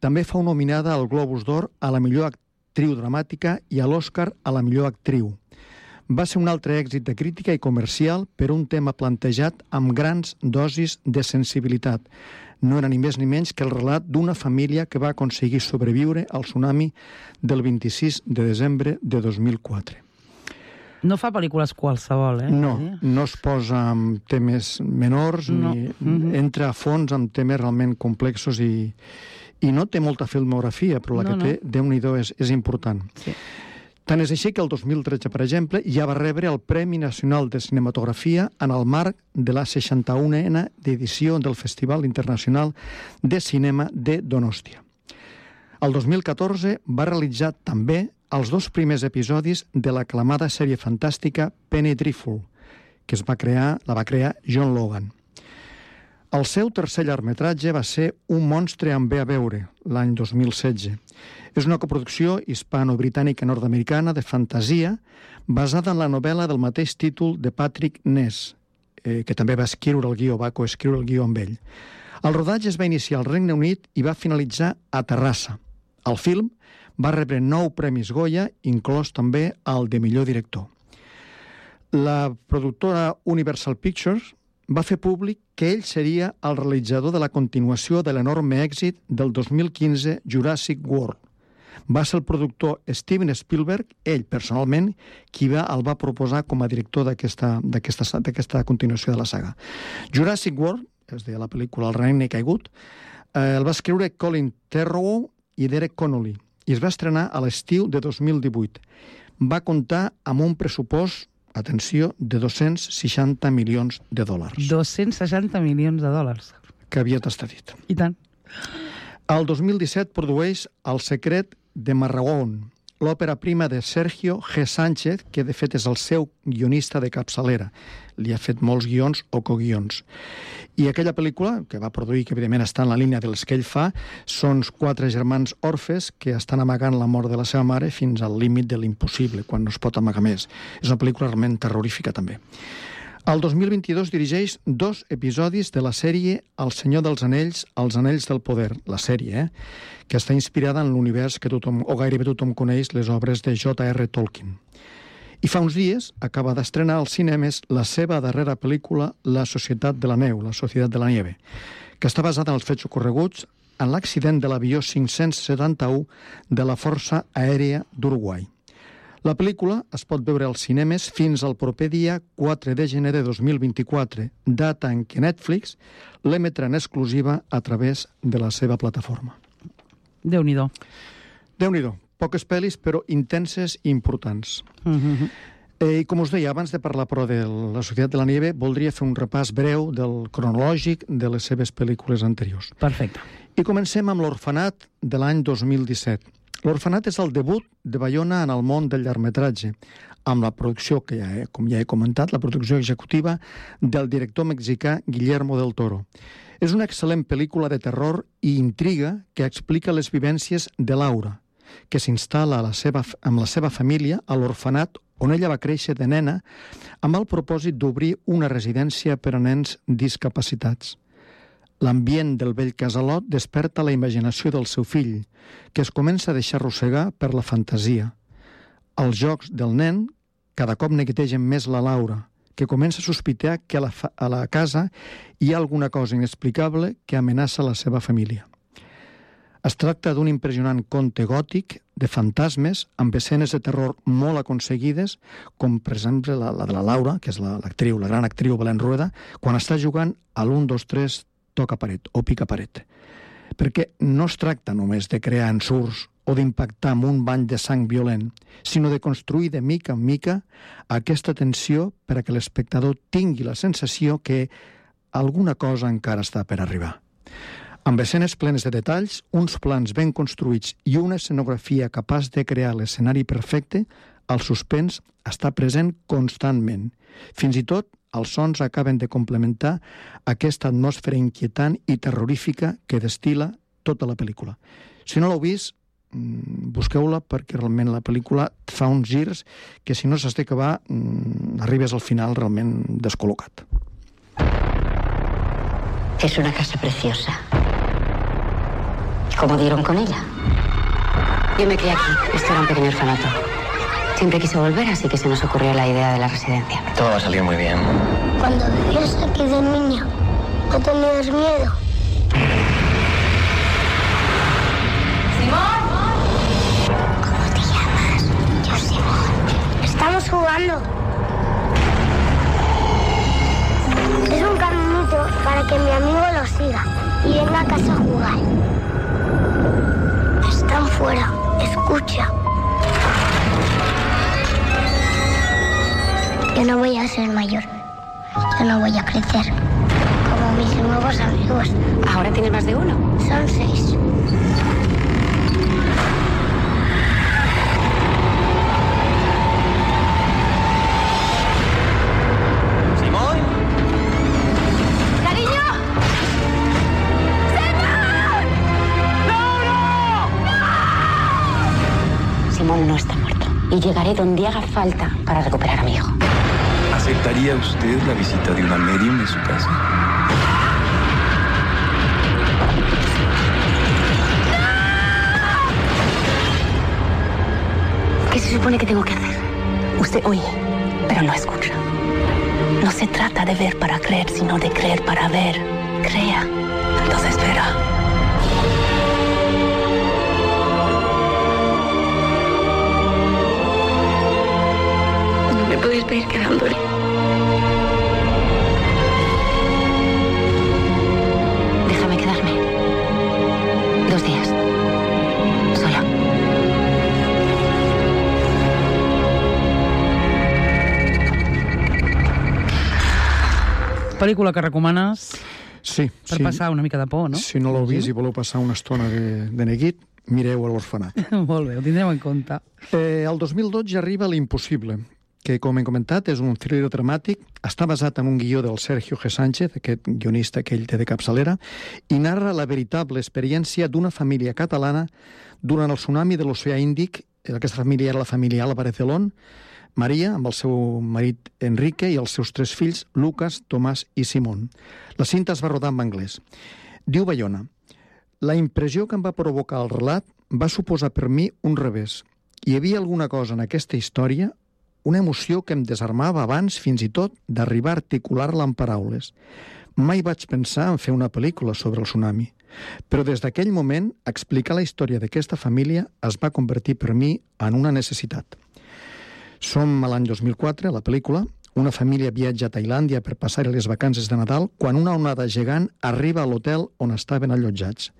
també fou nominada al Globus d'Or a la millor actriu dramàtica i a l'Oscar a la millor actriu. Va ser un altre èxit de crítica i comercial per un tema plantejat amb grans dosis de sensibilitat. No era ni més ni menys que el relat d'una família que va aconseguir sobreviure al tsunami del 26 de desembre de 2004. No fa pel·lícules qualsevol, eh? No, no es posa amb temes menors, No. ni Mhm. entra a fons amb temes realment complexos i, i no té molta filmografia, però la No, que no. té, déu nhi és, és important. Sí. Tant és així que el 2013, per exemple, ja va rebre el Premi Nacional de Cinematografia en el marc de la 61a edició del Festival Internacional de Cinema de Donòstia. El 2014 va realitzar també els dos primers episodis de l'aclamada sèrie fantàstica Penny Dreadful, que es va crear, la va crear John Logan. El seu tercer llargmetratge va ser Un monstre amb bé a veure, l'any 2016. És una coproducció hispano-britànica-nord-americana de fantasia basada en la novel·la del mateix títol de Patrick Ness, eh, que també va escriure el guió, va coescriure el guió amb ell. El rodatge es va iniciar al Regne Unit i va finalitzar a Terrassa. El film va rebre nou premis Goya, inclòs també el de millor director. La productora Universal Pictures va fer públic que ell seria el realitzador de la continuació de l'enorme èxit del 2015 Jurassic World. Va ser el productor Steven Spielberg, ell personalment, qui va, el va proposar com a director d'aquesta continuació de la saga. Jurassic World, és de la pel·lícula El regne caigut, eh, el va escriure Colin Trevorrow i Derek Connolly i es va estrenar a l'estiu de 2018. Va comptar amb un pressupost atenció, de 260 milions de dòlars. 260 milions de dòlars. Que havia estat dit. I tant. El 2017 produeix El secret de Marragón, l'òpera prima de Sergio G. Sánchez, que de fet és el seu guionista de capçalera. Li ha fet molts guions o coguions. I aquella pel·lícula, que va produir, que evidentment està en la línia dels que ell fa, són quatre germans orfes que estan amagant la mort de la seva mare fins al límit de l'impossible, quan no es pot amagar més. És una pel·lícula realment terrorífica, també. El 2022 dirigeix dos episodis de la sèrie El senyor dels anells, Els anells del poder, la sèrie, eh? que està inspirada en l'univers que tothom, o gairebé tothom coneix, les obres de J.R. Tolkien. I fa uns dies acaba d'estrenar als cinemes la seva darrera pel·lícula La societat de la neu, La societat de la nieve, que està basada en els fets ocorreguts en l'accident de l'avió 571 de la Força Aèria d'Uruguai. La pel·lícula es pot veure als cinemes fins al proper dia 4 de gener de 2024, data en què Netflix l'emetrà en exclusiva a través de la seva plataforma. Déu-n'hi-do. Déu-n'hi-do. Poques pel·lis, però intenses i importants. Mm -hmm. Eh, I com us deia, abans de parlar però de la Societat de la Nieve, voldria fer un repàs breu del cronològic de les seves pel·lícules anteriors. Perfecte. I comencem amb l'Orfanat de l'any 2017. L'Orfanat és el debut de Bayona en el món del llargmetratge, amb la producció, que ja he, com ja he comentat, la producció executiva del director mexicà Guillermo del Toro. És una excel·lent pel·lícula de terror i intriga que explica les vivències de Laura, que s'instal·la amb la seva família a l'orfanat on ella va créixer de nena amb el propòsit d'obrir una residència per a nens discapacitats. L'ambient del vell casalot desperta la imaginació del seu fill, que es comença a deixar arrossegar per la fantasia. Els jocs del nen cada cop neguitegen més la Laura, que comença a sospitar que a la, a la casa hi ha alguna cosa inexplicable que amenaça la seva família. Es tracta d'un impressionant conte gòtic de fantasmes amb escenes de terror molt aconseguides, com per exemple la, la de la Laura, que és l'actriu, la, la gran actriu Belén Rueda, quan està jugant a l'1, 2, 3, toca paret o pica paret. Perquè no es tracta només de crear ensurts o d'impactar amb un bany de sang violent, sinó de construir de mica en mica aquesta tensió per a que l'espectador tingui la sensació que alguna cosa encara està per arribar. Amb escenes plenes de detalls, uns plans ben construïts i una escenografia capaç de crear l'escenari perfecte, el suspens està present constantment. Fins i tot els sons acaben de complementar aquesta atmosfera inquietant i terrorífica que destila tota la pel·lícula. Si no l'heu vist, mm, busqueu-la perquè realment la pel·lícula fa uns girs que si no s'has d'acabar mm, arribes al final realment descol·locat. Es una casa preciosa. ¿Cómo dieron con ella? Yo me crié aquí. Esto era un pequeño orfanato. Siempre quise volver, así que se nos ocurrió la idea de la residencia. Todo va a salir muy bien. Cuando vivías aquí de niña, ¿no tenías miedo? ¡Simón! ¿Cómo te llamas? Yo, Simón. Estamos jugando. Es un caminito para que mi amigo lo siga y venga a casa a jugar. Están fuera. Escucha. Yo no voy a ser mayor. Yo no voy a crecer. Como mis nuevos amigos. ¿Ahora tienes más de uno? Son seis. No está muerto. Y llegaré donde haga falta para recuperar a mi hijo. ¿Aceptaría usted la visita de una medium en su casa? ¿Qué se supone que tengo que hacer? Usted oye, pero no escucha. No se trata de ver para creer, sino de creer para ver. Crea. Entonces verá. Podéis pedir quedándole. Déjame quedarme. Dos días. Sola. Pel·lícula que recomanes Sí. per sí. passar una mica de por, no? Si no l'heu vist i voleu passar una estona de, de neguit, mireu a l'orfenat. Molt bé, ho tindrem en compte. Eh, el 2012 arriba l'impossible, que, com hem comentat, és un thriller dramàtic, està basat en un guió del Sergio G. Sánchez, aquest guionista que ell té de capçalera, i narra la veritable experiència d'una família catalana durant el tsunami de l'oceà Índic. Aquesta família era la família Álvarez Celón, Maria, amb el seu marit Enrique i els seus tres fills, Lucas, Tomàs i Simón. La cinta es va rodar en anglès. Diu Bayona, la impressió que em va provocar el relat va suposar per mi un revés. Hi havia alguna cosa en aquesta història, una emoció que em desarmava abans fins i tot d'arribar a articular-la en paraules. Mai vaig pensar en fer una pel·lícula sobre el tsunami, però des d'aquell moment explicar la història d'aquesta família es va convertir per mi en una necessitat. Som a l'any 2004, a la pel·lícula, una família viatja a Tailàndia per passar les vacances de Nadal quan una onada gegant arriba a l'hotel on estaven allotjats.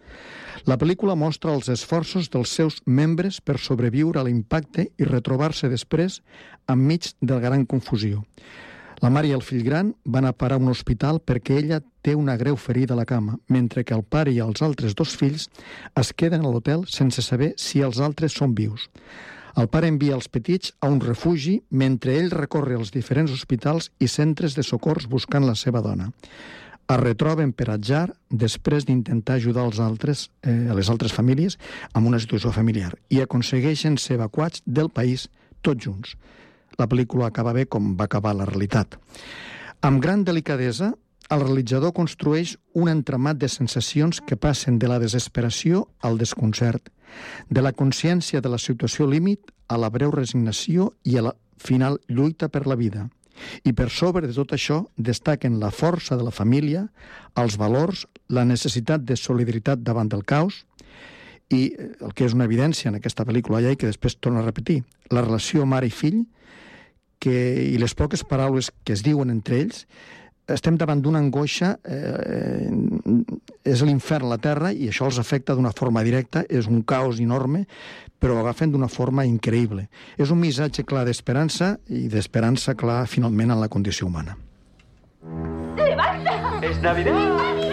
La pel·lícula mostra els esforços dels seus membres per sobreviure a l'impacte i retrobar-se després enmig de gran confusió. La mare i el fill gran van a parar a un hospital perquè ella té una greu ferida a la cama, mentre que el pare i els altres dos fills es queden a l'hotel sense saber si els altres són vius. El pare envia els petits a un refugi mentre ell recorre els diferents hospitals i centres de socors buscant la seva dona. Es retroben per atzar després d'intentar ajudar els altres, eh, les altres famílies amb una situació familiar i aconsegueixen ser evacuats del país tots junts. La pel·lícula acaba bé com va acabar la realitat. Amb gran delicadesa, el realitzador construeix un entramat de sensacions que passen de la desesperació al desconcert, de la consciència de la situació límit a la breu resignació i a la final lluita per la vida. I per sobre de tot això destaquen la força de la família, els valors, la necessitat de solidaritat davant del caos i eh, el que és una evidència en aquesta pel·lícula ja i que després torna a repetir, la relació mare i fill que, i les poques paraules que es diuen entre ells estem davant d'una angoixa, eh, és l'infern la Terra i això els afecta d'una forma directa, és un caos enorme, però ho agafen d'una forma increïble. És un missatge clar d'esperança i d'esperança clar finalment en la condició humana. ¡Levanta! ¡Es Navidad! ¡Vamos!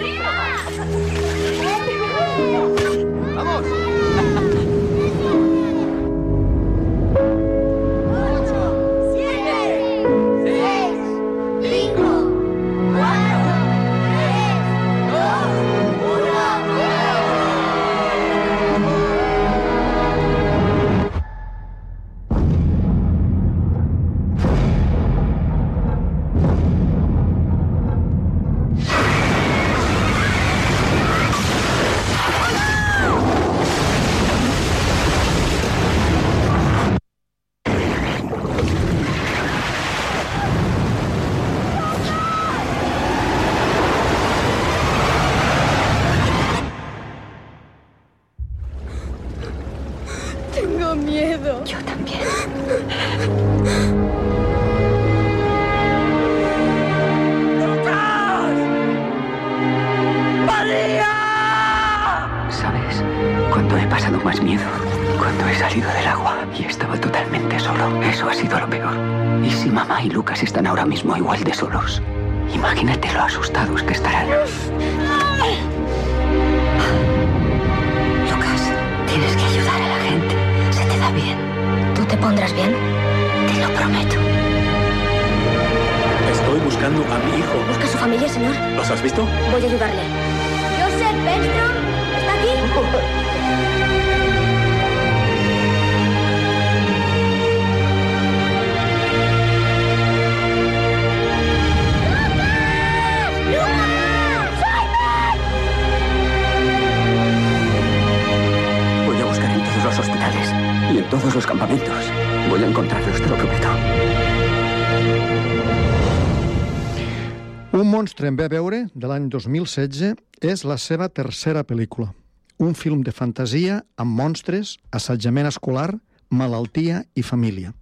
2016, és la seva tercera pel·lícula. Un film de fantasia amb monstres, assetjament escolar, malaltia i família.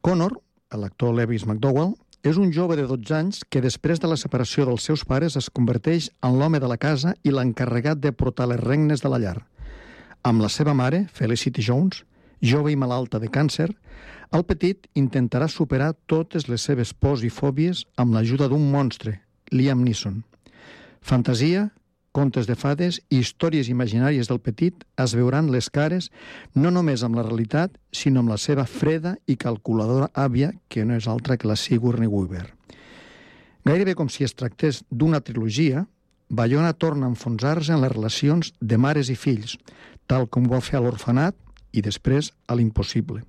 Connor, l'actor Lewis McDowell, és un jove de 12 anys que després de la separació dels seus pares es converteix en l'home de la casa i l'encarregat de portar les regnes de la llar. Amb la seva mare, Felicity Jones, jove i malalta de càncer, el petit intentarà superar totes les seves pors i fòbies amb l'ajuda d'un monstre, Liam Neeson. Fantasia, contes de fades i històries imaginàries del petit es veuran les cares no només amb la realitat, sinó amb la seva freda i calculadora àvia, que no és altra que la Sigourney Weaver. Gairebé com si es tractés d'una trilogia, Bayona torna a enfonsar-se en les relacions de mares i fills, tal com va fer a l'orfanat i després a l'impossible.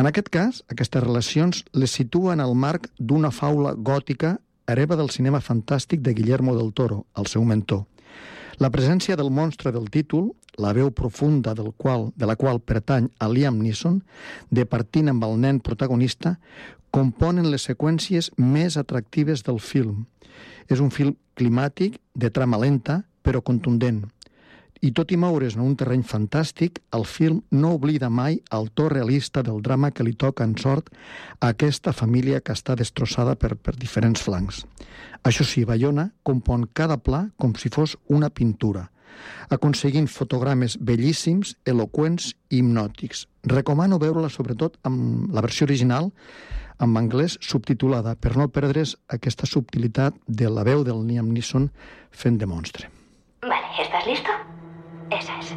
En aquest cas, aquestes relacions les situen al marc d'una faula gòtica hereva del cinema fantàstic de Guillermo del Toro, el seu mentor. La presència del monstre del títol, la veu profunda del qual, de la qual pertany a Liam Neeson, de partint amb el nen protagonista, componen les seqüències més atractives del film. És un film climàtic, de trama lenta, però contundent. I tot i moure's en un terreny fantàstic, el film no oblida mai el to realista del drama que li toca en sort a aquesta família que està destrossada per, per diferents flancs. Això sí, Bayona compon cada pla com si fos una pintura, aconseguint fotogrames bellíssims, eloqüents i hipnòtics. Recomano veure-la sobretot amb la versió original, en anglès subtitulada, per no perdre's aquesta subtilitat de la veu del Liam Neeson fent de monstre. Vale, ¿estás listo? Esa es.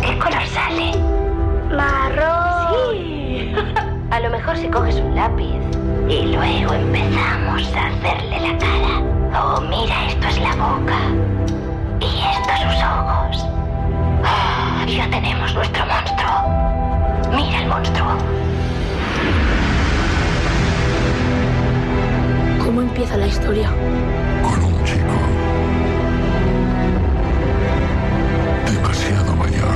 ¿Qué color sale? Marrón. Sí. A lo mejor si coges un lápiz y luego empezamos a hacerle la cara. Oh, mira, esto es la boca. Y estos sus ojos. Ah, ya tenemos nuestro monstruo. Mira el monstruo. ¿Cómo empieza la historia? Con chico demasiado mayor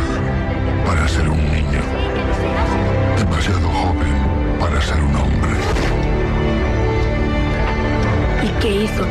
para ser un niño, demasiado joven para ser un hombre. ¿Y qué hizo?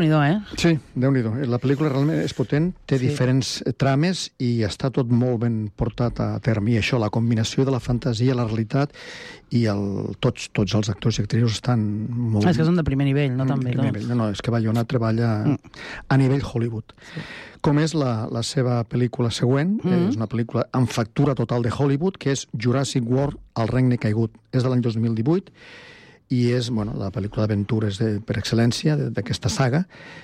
Déu-n'hi-do, eh? Sí, déu nhi La pel·lícula realment és potent, té Sí. diferents eh, trames i està tot molt ben portat a terme. I això, la combinació de la fantasia, la realitat i el, tots, tots els actors i actrius estan molt... És que són de primer nivell, no tan bé nivell. No, no, és que Bayona treballa Mm. a nivell Hollywood. Sí. Com és la, la seva pel·lícula següent, mm. Mm. és una pel·lícula amb factura total de Hollywood, que és Jurassic World, El regne caigut. És de l'any 2018 i és bueno, la pel·lícula d'aventures per excel·lència d'aquesta saga.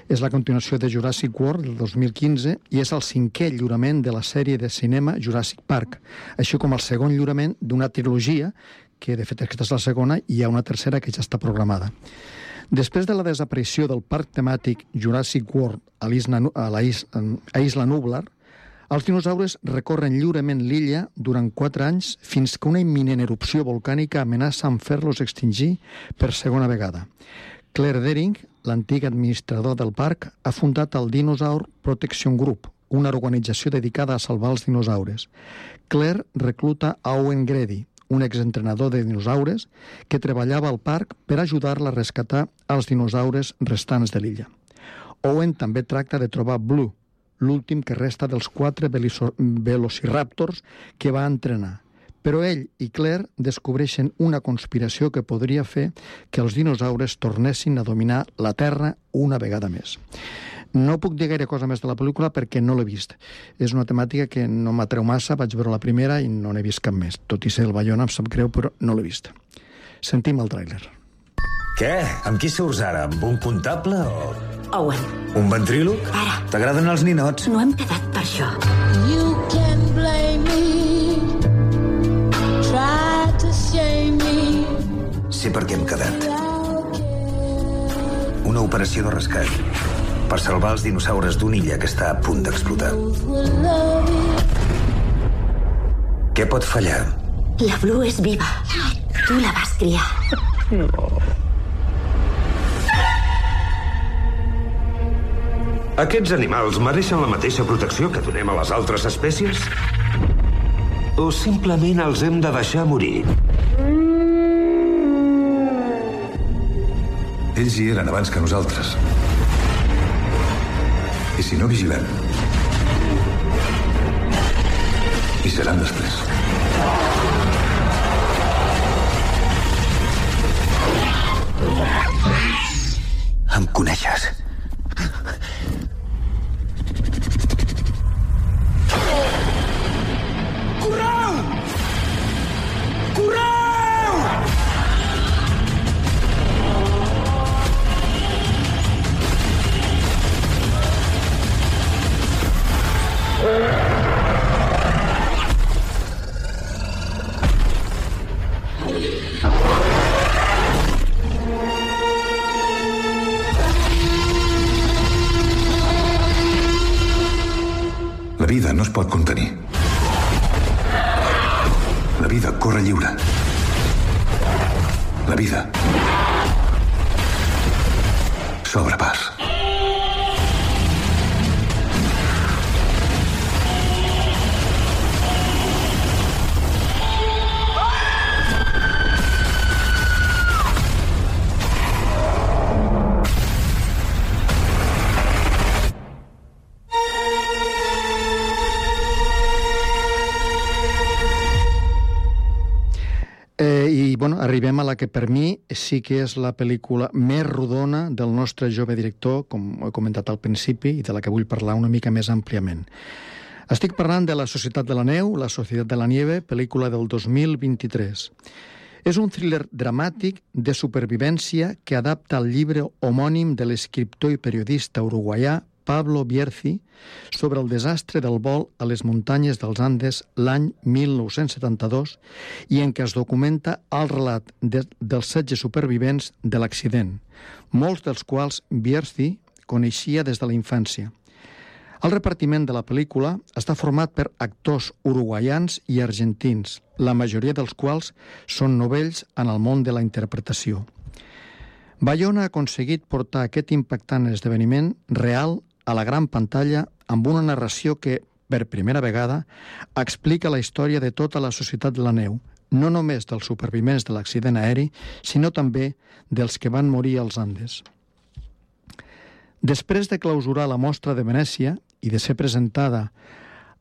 És la continuació de Jurassic World del 2015 i és el cinquè lliurament de la sèrie de cinema Jurassic Park, així com el segon lliurament d'una trilogia que de fet aquesta és la segona i hi ha una tercera que ja està programada. Després de la desaparició del parc temàtic Jurassic World a, l'Isla a, Nublar, els dinosaures recorren lliurement l'illa durant quatre anys fins que una imminent erupció volcànica amenaça amb fer-los extingir per segona vegada. Claire Dering, l'antic administrador del parc, ha fundat el Dinosaur Protection Group, una organització dedicada a salvar els dinosaures. Claire recluta Owen Grady, un exentrenador de dinosaures que treballava al parc per ajudar-la a rescatar els dinosaures restants de l'illa. Owen també tracta de trobar Blue, l'últim que resta dels quatre velociraptors que va entrenar. Però ell i Claire descobreixen una conspiració que podria fer que els dinosaures tornessin a dominar la Terra una vegada més. No puc dir gaire cosa més de la pel·lícula perquè no l'he vist. És una temàtica que no m'atreu massa, vaig veure la primera i no n'he vist cap més. Tot i ser el Bayona, em sap greu, però no l'he vist. Sentim el tràiler. Què? Amb qui surts ara? Amb un comptable o... Owen. Un ventríloc? Ara. T'agraden els ninots? No hem quedat per això. You can blame me. Try to shame me. Sé per què hem quedat. Una operació de rescat per salvar els dinosaures d'una illa que està a punt d'explotar. Què pot fallar? La Blue és viva. Tu la vas criar. No. Aquests animals mereixen la mateixa protecció que donem a les altres espècies? O simplement els hem de deixar morir? Ells hi eren abans que nosaltres. I si no vigilem, hi seran després. Em coneixes. Que per mi sí que és la pel·lícula més rodona del nostre jove director, com he comentat al principi, i de la que vull parlar una mica més àmpliament. Estic parlant de La Societat de la Neu, La Societat de la Nieve, pel·lícula del 2023. És un thriller dramàtic de supervivència que adapta el llibre homònim de l'escriptor i periodista uruguaià Pablo Bierzi sobre el desastre del vol a les muntanyes dels Andes l'any 1972 i en què es documenta el relat de, dels 16 supervivents de l'accident, molts dels quals Bierzi coneixia des de la infància. El repartiment de la pel·lícula està format per actors uruguaians i argentins, la majoria dels quals són novells en el món de la interpretació. Bayona ha aconseguit portar aquest impactant esdeveniment real a la gran pantalla amb una narració que, per primera vegada, explica la història de tota la societat de la neu, no només dels supervivents de l'accident aeri, sinó també dels que van morir als Andes. Després de clausurar la mostra de Venècia i de ser presentada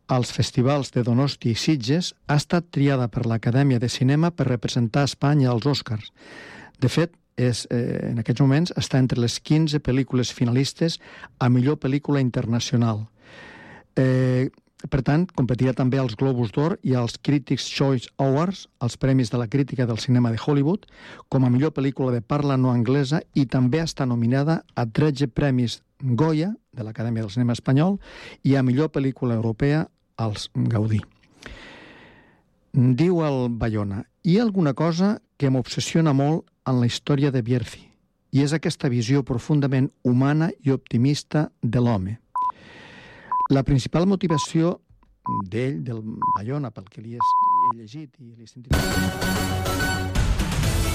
als festivals de Donosti i Sitges, ha estat triada per l'Acadèmia de Cinema per representar Espanya als Oscars. De fet, és, eh, en aquests moments està entre les 15 pel·lícules finalistes a millor pel·lícula internacional. Eh, per tant, competirà també als Globus d'Or i als Critics' Choice Awards, els Premis de la Crítica del Cinema de Hollywood, com a millor pel·lícula de parla no anglesa i també està nominada a 13 Premis Goya de l'Acadèmia del Cinema Espanyol i a millor pel·lícula europea als Gaudí. Diu el Bayona, hi ha alguna cosa que m'obsessiona molt en la història de Bierzi, i és aquesta visió profundament humana i optimista de l'home. La principal motivació d'ell, del Bayona, pel que li he llegit i li he sentit...